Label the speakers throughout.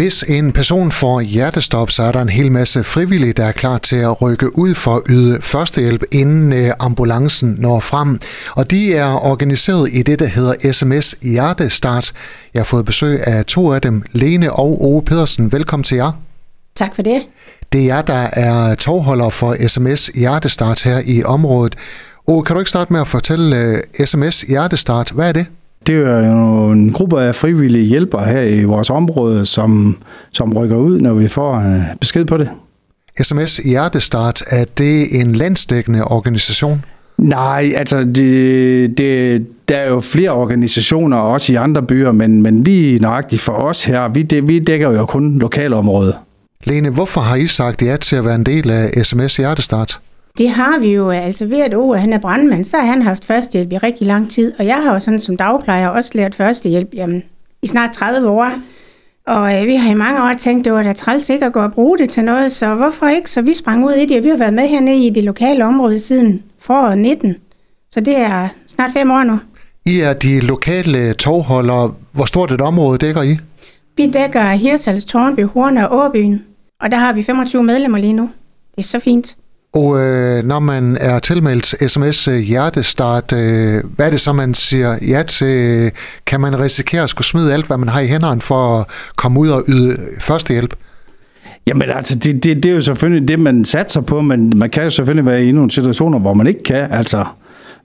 Speaker 1: Hvis en person får hjertestop, så er der en hel masse frivillige, der er klar til at rykke ud for at yde førstehjælp, inden øh, ambulancen når frem. Og de er organiseret i det, der hedder SMS Hjertestart. Jeg har fået besøg af to af dem, Lene og Ove Pedersen. Velkommen til jer.
Speaker 2: Tak for det.
Speaker 1: Det er jer, der er tovholder for SMS Hjertestart her i området. Og kan du ikke starte med at fortælle SMS Hjertestart? Hvad er det?
Speaker 3: Det er jo en gruppe af frivillige hjælpere her i vores område, som, som rykker ud, når vi får øh, besked på det.
Speaker 1: SMS Hjertestart, er det en landsdækkende organisation?
Speaker 3: Nej, altså det, det, der er jo flere organisationer, også i andre byer, men, men lige nøjagtigt for os her, vi, det, vi dækker jo kun lokalområdet.
Speaker 1: Lene, hvorfor har I sagt ja til at være en del af SMS Hjertestart?
Speaker 2: Det har vi jo, altså ved at Ove han er brandmand, så har han haft førstehjælp i rigtig lang tid, og jeg har jo sådan som dagplejer også lært førstehjælp jamen, i snart 30 år. Og øh, vi har i mange år tænkt, det var da træls ikke at gå og bruge det til noget, så hvorfor ikke? Så vi sprang ud i det, og vi har været med hernede i det lokale område siden foråret 19. Så det er snart fem år nu.
Speaker 1: I er de lokale tovholdere. Hvor stort et område dækker I?
Speaker 2: Vi dækker Hirsals, Tornby, Horne og Åbyen, og der har vi 25 medlemmer lige nu. Det er så fint.
Speaker 1: Og øh, når man er tilmeldt sms øh, hjertestart, øh, hvad er det så, man siger ja til? Kan man risikere at skulle smide alt, hvad man har i hænderne for at komme ud og yde førstehjælp?
Speaker 3: Jamen altså, det, det, det er jo selvfølgelig det, man satser på, men man kan jo selvfølgelig være i nogle situationer, hvor man ikke kan. Altså,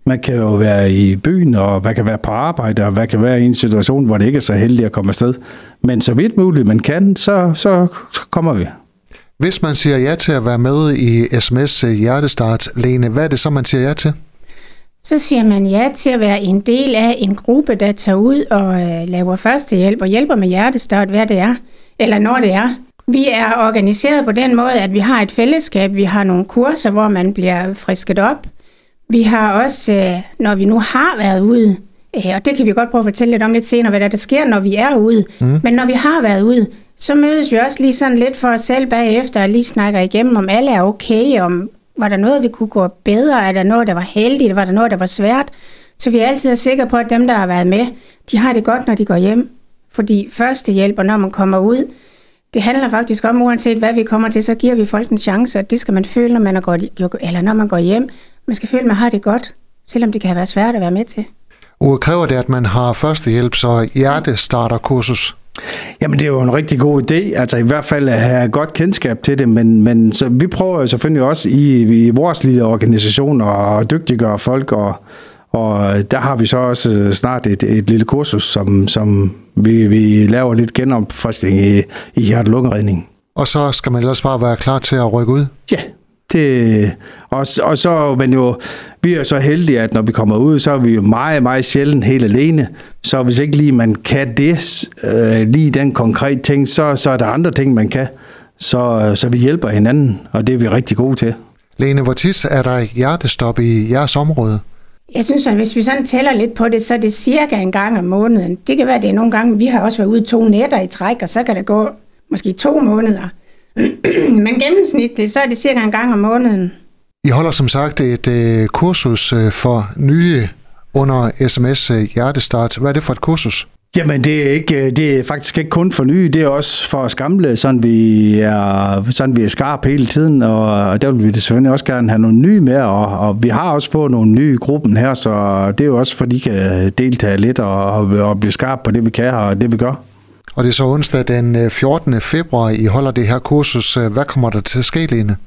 Speaker 3: man kan jo være i byen, og man kan være på arbejde, og man kan være i en situation, hvor det ikke er så heldigt at komme afsted. Men så vidt muligt man kan, så, så kommer vi.
Speaker 1: Hvis man siger ja til at være med i SMS Hjertestart, Lene, hvad er det så, man siger ja til?
Speaker 2: Så siger man ja til at være en del af en gruppe, der tager ud og øh, laver førstehjælp og hjælper med hjertestart, hvad det er, eller når det er. Vi er organiseret på den måde, at vi har et fællesskab, vi har nogle kurser, hvor man bliver frisket op. Vi har også, øh, når vi nu har været ude, øh, og det kan vi godt prøve at fortælle lidt om lidt senere, hvad der, der sker, når vi er ude. Mm. Men når vi har været ude, så mødes vi også lige sådan lidt for os selv bagefter og lige snakker igennem, om alle er okay, om var der noget, vi kunne gå bedre, er der noget, der var heldigt, var der noget, der var svært. Så vi er altid sikre på, at dem, der har været med, de har det godt, når de går hjem. Fordi første hjælp, når man kommer ud, det handler faktisk om, uanset hvad vi kommer til, så giver vi folk en chance, og det skal man føle, når man, er godt, eller når man går hjem. Man skal føle, at man har det godt, selvom det kan have været svært at være med til.
Speaker 1: Og kræver det, at man har førstehjælp, så hjertestarterkursus?
Speaker 3: Jamen, det er jo en rigtig god idé, altså i hvert fald at have godt kendskab til det, men, men så vi prøver jo selvfølgelig også i, i vores lille organisation at dygtiggøre folk, og, og der har vi så også snart et, et lille kursus, som, som vi, vi laver lidt genopfriskning i, i hjerte-
Speaker 1: og så skal man ellers bare være klar til at rykke ud?
Speaker 3: Ja, det, og, og så, men jo, vi er så heldige, at når vi kommer ud, så er vi jo meget, meget sjældent helt alene. Så hvis ikke lige man kan det, øh, lige den konkrete ting, så, så er der andre ting, man kan. Så, så vi hjælper hinanden, og det er vi rigtig gode til.
Speaker 1: Lene, hvor tit er der hjertestop i jeres område?
Speaker 2: Jeg synes, at hvis vi sådan tæller lidt på det, så er det cirka en gang om måneden. Det kan være, det er nogle gange, vi har også været ude to nætter i træk, og så kan det gå måske to måneder. Men gennemsnitligt, så er det cirka en gang om måneden.
Speaker 1: I holder som sagt et uh, kursus uh, for nye under sms uh, Hjertestart. Hvad er det for et kursus?
Speaker 3: Jamen, det er, ikke, det er faktisk ikke kun for nye, det er også for os gamle, sådan vi er, sådan vi er skarpe hele tiden, og der vil vi selvfølgelig også gerne have nogle nye med, og, og vi har også fået nogle nye i gruppen her, så det er jo også, for de kan deltage lidt og, og, og blive skarpe på det, vi kan og det, vi gør.
Speaker 1: Og det er så onsdag den øh, 14. februar, I holder det her kursus. Øh, hvad kommer der til at ske, Lene?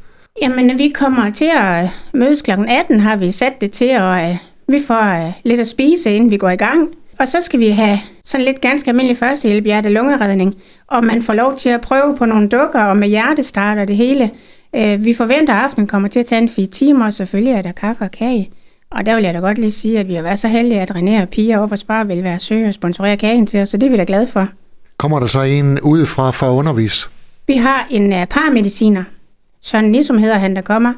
Speaker 2: Jamen, vi kommer til at øh, mødes kl. 18, har vi sat det til, og vi får lidt at spise, inden vi går i gang. Og så skal vi have sådan lidt ganske almindelig førstehjælp, hjerte-lungeredning, og man får lov til at prøve på nogle dukker og med hjertestart og det hele. Vi forventer, at aftenen kommer til at tage en fire timer, og selvfølgelig er der kaffe og kage. Og der vil jeg da godt lige sige, at vi har været så heldige, at René og Pia over for Spar vil være søge og sponsorere kagen til os, så det er vi da glade for.
Speaker 1: Kommer der så en udefra for at undervise?
Speaker 2: Vi har en uh, paramediciner. Søren Nissum hedder han, der kommer.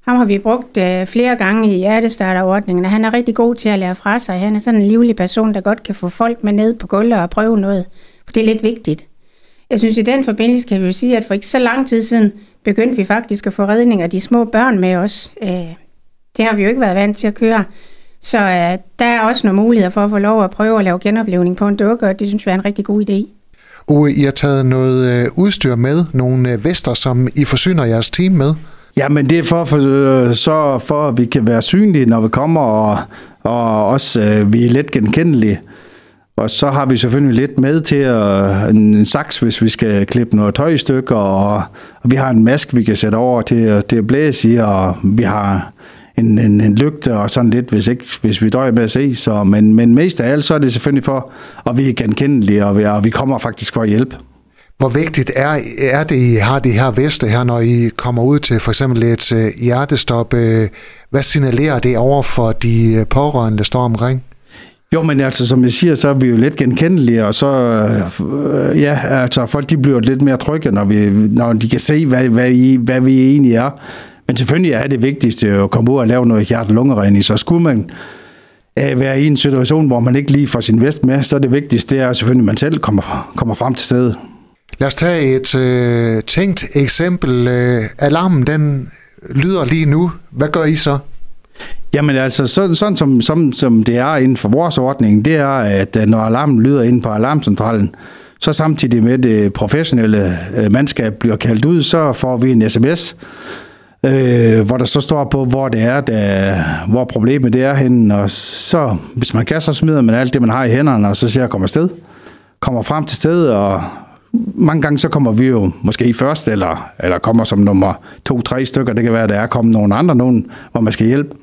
Speaker 2: Ham har vi brugt uh, flere gange i hjertestarterordningen, og han er rigtig god til at lære fra sig. Han er sådan en livlig person, der godt kan få folk med ned på gulvet og prøve noget. For det er lidt vigtigt. Jeg synes, i den forbindelse kan vi jo sige, at for ikke så lang tid siden begyndte vi faktisk at få redning af de små børn med os. Uh, det har vi jo ikke været vant til at køre. Så uh, der er også nogle muligheder for at få lov at prøve at lave genoplevning på en dukke, og det synes vi er en rigtig god idé.
Speaker 1: Ove, I har taget noget øh, udstyr med, nogle øh, vester, som I forsyner jeres team med.
Speaker 3: Ja, men det er for, for øh, så for, at vi kan være synlige, når vi kommer, og, og også øh, vi er let genkendelige. Og så har vi selvfølgelig lidt med til øh, at, en saks, hvis vi skal klippe noget tøj i stykker, og, og vi har en mask, vi kan sætte over til, øh, til at blæse i, og vi har en, en, en lygte og sådan lidt, hvis, ikke, hvis vi døjer med at se. Så, men, men mest af alt, så er det selvfølgelig for, at vi er genkendelige, og vi, og vi kommer faktisk for at hjælpe.
Speaker 1: Hvor vigtigt er, er det, I har de her veste her, når I kommer ud til for eksempel et uh, hjertestop? Uh, hvad signalerer det over for de uh, pårørende, der står omkring?
Speaker 3: Jo, men altså, som jeg siger, så er vi jo lidt genkendelige, og så, øh, ja, altså, folk de bliver lidt mere trygge, når, vi, når de kan se, hvad, hvad, I, hvad vi egentlig er. Men selvfølgelig er det vigtigste at komme ud og lave noget hjerte-lungeregning, så skulle man øh, være i en situation, hvor man ikke lige får sin vest med, så er det vigtigste, det er selvfølgelig, at man selv kommer, kommer frem til stedet.
Speaker 1: Lad os tage et øh, tænkt eksempel. Øh, alarmen, den lyder lige nu. Hvad gør I så?
Speaker 3: Jamen altså, sådan, sådan som, som, som det er inden for vores ordning, det er, at øh, når alarmen lyder ind på alarmcentralen, så samtidig med det professionelle øh, mandskab bliver kaldt ud, så får vi en sms, øh, hvor der så står på, hvor det er, der, hvor problemet det er henne, og så, hvis man kan, så smider man alt det, man har i hænderne, og så ser jeg kommer afsted. Kommer frem til stedet, og mange gange så kommer vi jo måske først, eller, eller kommer som nummer to-tre stykker. Det kan være, at der er kommet nogle andre, nogen, hvor man skal hjælpe.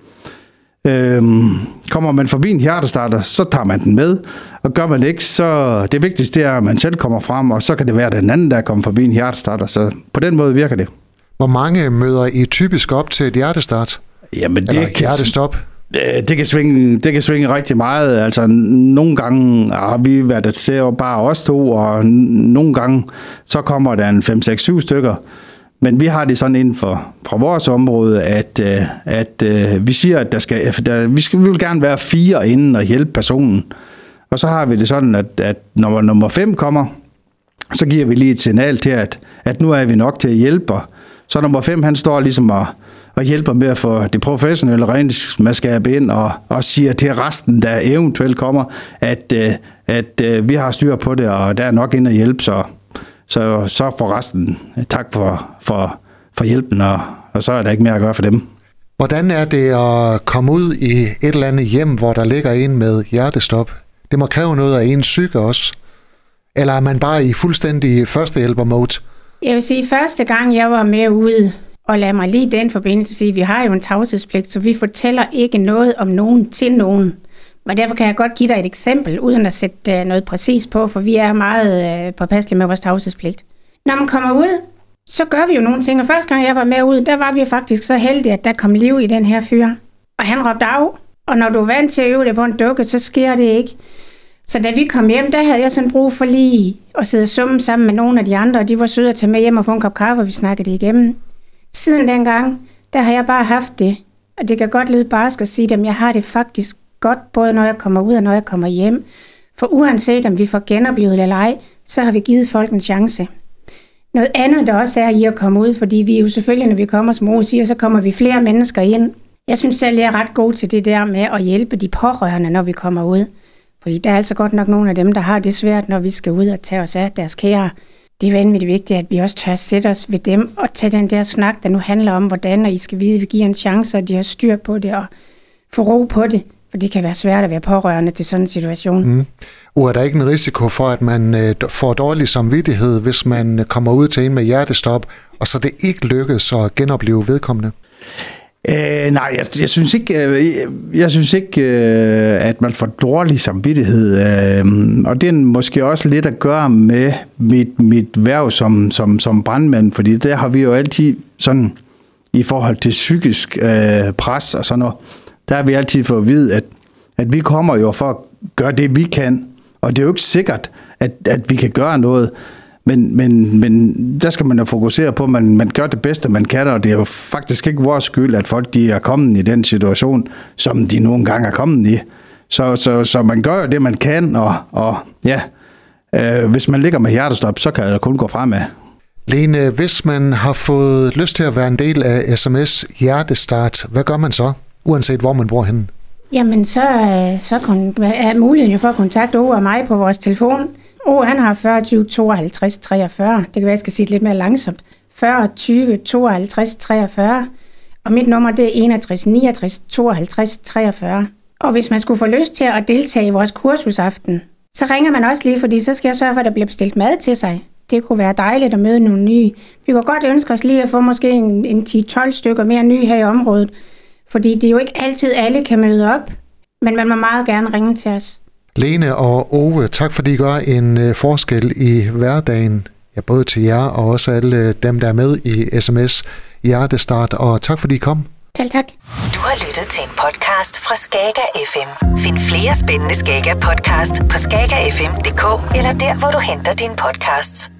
Speaker 3: Øhm, kommer man forbi en hjertestarter, så tager man den med, og gør man ikke, så det vigtigste er, at man selv kommer frem, og så kan det være den anden, der kommer forbi en hjertestarter, så på den måde virker det.
Speaker 1: Hvor mange møder I typisk op til et hjertestart?
Speaker 3: Jamen, det
Speaker 1: Eller
Speaker 3: kan,
Speaker 1: hjertestop?
Speaker 3: det kan, svinge, det kan svinge rigtig meget. Altså, nogle gange har vi været at se bare os to, og nogle gange så kommer der en 5, 6, 7 stykker. Men vi har det sådan inden for, fra vores område, at, øh, at, at vi siger, at der skal, der, vi, skal, vi vil gerne være fire inden og hjælpe personen. Og så har vi det sådan, at, at når nummer 5 kommer, så giver vi lige et signal til, at, at nu er vi nok til at hjælpe. Så nummer 5, han står ligesom og, og hjælper med at få det professionelle redningsmandskab ind, og, og siger til resten, der eventuelt kommer, at, øh, at, at vi har styr på det, og der er nok ind at hjælpe, så så, så for resten øh, tak for, for, for hjælpen, og, og så er der ikke mere at gøre for dem.
Speaker 1: Hvordan er det at komme ud i et eller andet hjem, hvor der ligger en med hjertestop? Det må kræve noget af en psyke også. Eller er man bare i fuldstændig førstehjælper-mode?
Speaker 2: Jeg vil sige, første gang jeg var med ude, og lad mig lige den forbindelse sige, vi har jo en tavshedspligt, så vi fortæller ikke noget om nogen til nogen. Men derfor kan jeg godt give dig et eksempel, uden at sætte øh, noget præcis på, for vi er meget øh, påpasselige med vores tavshedspligt. Når man kommer ud, så gør vi jo nogle ting, og første gang jeg var med ud, der var vi faktisk så heldige, at der kom liv i den her fyr. Og han råbte af, og når du er vant til at øve det på en dukke, så sker det ikke. Så da vi kom hjem, der havde jeg sådan brug for lige at sidde og summe sammen med nogle af de andre, og de var søde at tage med hjem og få en kop kaffe, og vi snakkede det igennem. Siden dengang, der har jeg bare haft det, og det kan godt lyde barsk at sige at jeg har det faktisk godt, både når jeg kommer ud og når jeg kommer hjem. For uanset om vi får genoplevet eller ej, så har vi givet folk en chance. Noget andet, der også er i at komme ud, fordi vi jo selvfølgelig, når vi kommer, som Rose siger, så kommer vi flere mennesker ind. Jeg synes selv, jeg er ret god til det der med at hjælpe de pårørende, når vi kommer ud. Fordi der er altså godt nok nogle af dem, der har det svært, når vi skal ud og tage os af deres kære. Det er vanvittigt vigtigt, at vi også tør sætte os ved dem og tage den der snak, der nu handler om, hvordan og I skal vide, at vi giver en chance, og de har styr på det og få ro på det. For det kan være svært at være pårørende til sådan en situation. Mm.
Speaker 1: Og er der ikke en risiko for, at man øh, får dårlig samvittighed, hvis man øh, kommer ud til en med hjertestop, og så det ikke lykkes at genopleve vedkommende?
Speaker 3: Øh, nej, jeg, jeg synes ikke, jeg, jeg synes ikke øh, at man får dårlig samvittighed. Øh, og det er måske også lidt at gøre med mit, mit værv som, som, som brandmand, fordi der har vi jo altid sådan i forhold til psykisk øh, pres og sådan noget, der har vi altid fået at vide, at, at vi kommer jo for at gøre det, vi kan. Og det er jo ikke sikkert, at, at vi kan gøre noget. Men, men, men der skal man jo fokusere på, at man, man gør det bedste, man kan, og det er jo faktisk ikke vores skyld, at folk de er kommet i den situation, som de nogle gange er kommet i. Så, så, så man gør jo det, man kan, og, og ja, øh, hvis man ligger med hjertestop, så kan det kun gå fremad.
Speaker 1: Lene, hvis man har fået lyst til at være en del af SMS Hjertestart, hvad gør man så? uanset hvor man bor henne?
Speaker 2: Jamen, så, øh, så er muligheden jo for at kontakte Ove og mig på vores telefon. Oh, han har 40, 20, 52, 43. Det kan være, jeg skal sige det lidt mere langsomt. 40, 20, 52, 43. Og mit nummer, det er 61, 69, 52, 43. Og hvis man skulle få lyst til at deltage i vores kursusaften, så ringer man også lige, fordi så skal jeg sørge for, at der bliver bestilt mad til sig. Det kunne være dejligt at møde nogle nye. Vi kunne godt ønske os lige at få måske en, en 10-12 stykker mere nye her i området. Fordi det er jo ikke altid, alle kan møde op. Men man må meget gerne ringe til os.
Speaker 1: Lene og Ove, tak fordi I gør en øh, forskel i hverdagen. Ja, både til jer og også alle dem, der er med i sms Hjertestart. Og tak fordi I kom.
Speaker 2: Selv tak.
Speaker 4: Du har lyttet til en podcast fra Skager FM. Find flere spændende Skager podcast på skagerfm.dk eller der, hvor du henter dine podcasts.